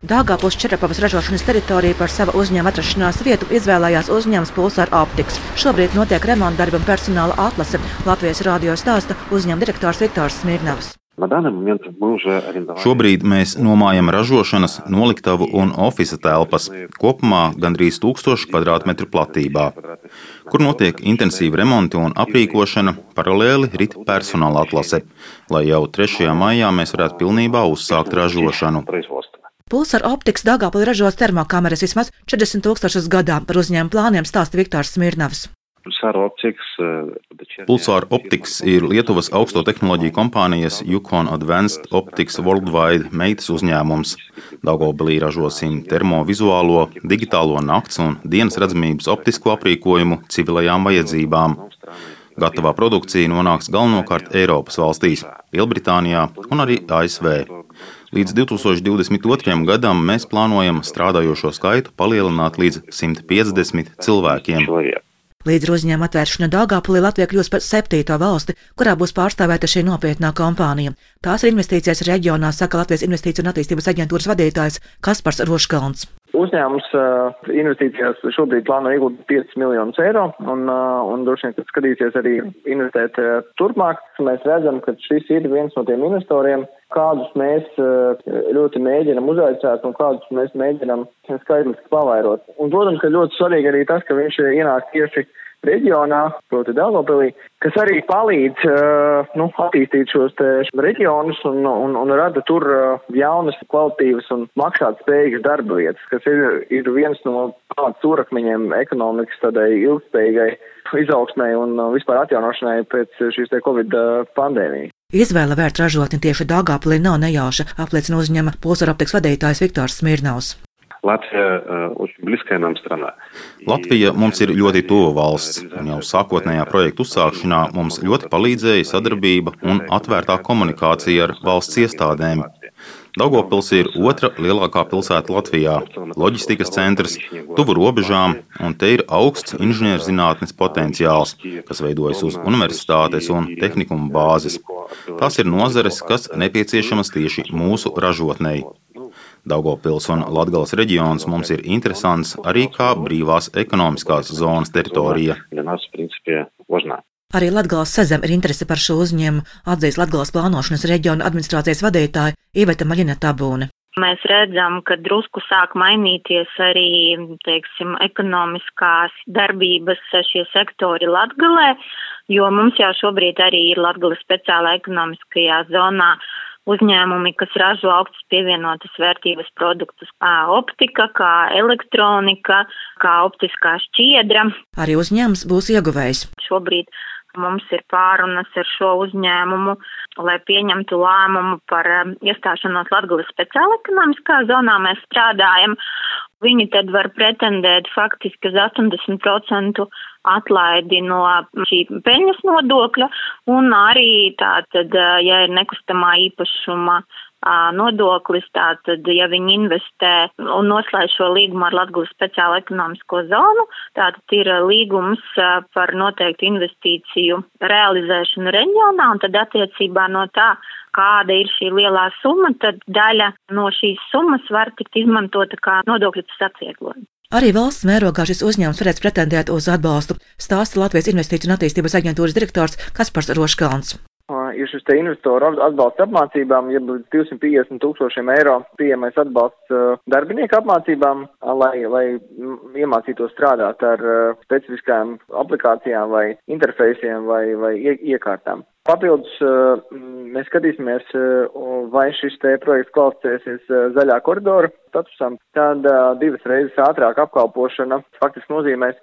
Dāngāpils Čerpavas ražošanas teritoriju par savu uzņēmuma atrašanās vietu izvēlējās uzņēmums Pulsar Optics. Šobrīd notiek remonta darbi un personāla atlase. Latvijas radio stāsta uzņēmuma direktors Viktors Smirnavs. Šobrīd mēs nomājam ražošanas, noliktavu un oficiālu telpas, kopumā gandrīz 1000 km platībā, kur notiek intensīva remonta un aprīkošana, paralēli rit personāla atlase, lai jau 3. maijā mēs varētu pilnībā uzsākt ražošanu. Pulsar optikas Dāngāpili ražos termokameras vismaz 40 tūkstošus gadā. Par uzņēmuma plāniem stāsta Viktors Smirnavs. Pulsāra Optics ir Lietuvas augsto tehnoloģiju kompānijas Yukon Advanced Optics Worldwide meitas uzņēmums. Daugopilī ražosim termovizuālo, digitālo nakts un dienas redzamības optisko aprīkojumu civilajām vajadzībām. Gatavā produkcija nonāks galvenokārt Eiropas valstīs, Lielbritānijā un arī ASV. Līdz 2022. gadam mēs plānojam strādājošo skaitu palielināt līdz 150 cilvēkiem. Līdz uzņēmuma atvēršana Dāngāpulī Latvija kļūs par septīto valsti, kurā būs pārstāvēta šī nopietnā kompānija. Tās ir investīcijas reģionā, saka Latvijas Investīciju un attīstības aģentūras vadītājs Kaspars Roškalns. Uzņēmums uh, investīcijās šobrīd plāno ieguldīt 5 miljonus eiro un, uh, un droši vien, ka skatīsies arī investēt uh, turpmāk. Mēs redzam, ka šis ir viens no tiem investoriem, kādus mēs ļoti mēģinam uzaicināt un kādus mēs mēģinam skaitliski pavairot. Un, protams, ka ļoti svarīgi arī tas, ka viņš ienāk tieši reģionā, proti Daugavpilī, kas arī palīdz uh, nu, attīstīt šos reģionus un, un, un rada tur uh, jaunas, kvalitīvas un maksāt spējīgas darba vietas, kas ir, ir viens no pamats stūrakmeņiem ekonomikas tādai ilgspējīgai izaugsmai un vispār atjaunošanai pēc šīs te Covid pandēmijas. Izvēle vērt ražotni tieši Dāngāpilī nav nejauša, apliecina uzņēma Pulsaraptiks vadītājs Viktors Smirnaus. Latvija очень близкая нам страна. Latvija mums ir ļoti tuva valsts, un jau sākotnējā projekta uzsākšanā mums ļoti palīdzēja sadarbība un atvērtā komunikācija ar valsts iestādēm. Daugopils ir otra lielākā pilsēta Latvijā, loģistikas centrs, tuvu robežām, un te ir augsts inženierzinātnes potenciāls, kas veidojas uz universitātes un tehnikuma bāzes. Tās ir nozares, kas nepieciešamas tieši mūsu ražotnei. Daugopils un Latgales reģions mums ir interesants arī kā brīvās ekonomiskās zonas teritorija. Arī Latvijas sezem ir interese par šo uzņēmumu, atzīst Latvijas plānošanas reģiona administrācijas vadītāja Iveta Maļina Tabūne. Mēs redzam, ka drusku sāk mainīties arī, teiksim, ekonomiskās darbības šie sektori Latgalē, jo mums jau šobrīd arī ir Latgales speciāla ekonomiskajā zonā uzņēmumi, kas ražo augstas pievienotas vērtības produktus, kā optika, kā elektronika, kā optiskā šķiedra. Arī uzņēmums būs ieguvējis. Šobrīd mums ir pārunas ar šo uzņēmumu, lai pieņemtu lēmumu par um, iestāšanos Latgulas speciāla ekonomiskā zonā. Mēs strādājam. Viņi tad var pretendēt faktiski uz 80% atlaidi no šī peļņas nodokļa un arī tātad, ja ir nekustamā īpašuma nodoklis, tātad, ja viņi investē un noslēdz šo līgumu ar Latvijas speciālo ekonomisko zonu, tātad ir līgums par noteiktu investīciju realizēšanu reģionā, un tad attiecībā no tā, kāda ir šī lielā summa, tad daļa no šīs summas var tikt izmantota kā nodokļu atvieglojums. Arī valsts mērogā šis uzņēmums varēs pretendēt uz atbalstu, stāsta Latvijas Investīciju un attīstības aģentūras direktors Kaspars Roškalns ir šis te investoru atbalsts apmācībām, ja 250 tūkstošiem eiro pieejamais atbalsts darbinieku apmācībām, lai, lai iemācītos strādāt ar specifiskām aplikācijām vai interfejsiem vai, vai iekārtām. Papildus mēs skatīsimies, vai šis te projekts kvalificēsies zaļā koridora statusam, tad divas reizes ātrāk apkalpošana faktiski nozīmēs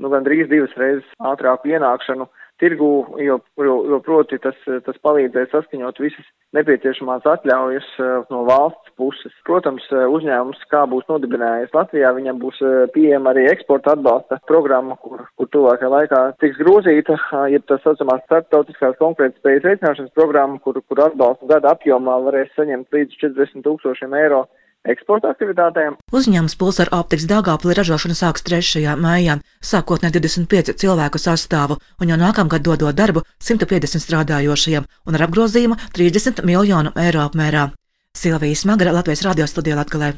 nu, gandrīz divas reizes ātrāku ienākšanu tirgū, jo, jo, jo proti tas, tas palīdzēs saskaņot visas nepieciešamās atļaujas eh, no valsts puses. Protams, eh, uzņēmums, kā būs nodibinājis Latvijā, viņam būs eh, pieejama arī eksporta atbalsta programma, kur, kur tuvākajā laikā tiks grozīta, ja tas saucamās starptautiskās konkurētspējas veicināšanas programma, kur, kur atbalstu gada apjomā varēs saņemt līdz 40 tūkstošiem eiro eksporta aktivitātēm. Uzņēmums Pulsar optikas Dāngāpili ražošana sāks 3. maijā, sākotnē 25 cilvēku sastāvu un jau nākamgad dodot darbu 150 strādājošajiem un ar apgrozījumu 30 miljonu eiro apmērā. Silvija Smagra Latvijas radio studijā Latgalē.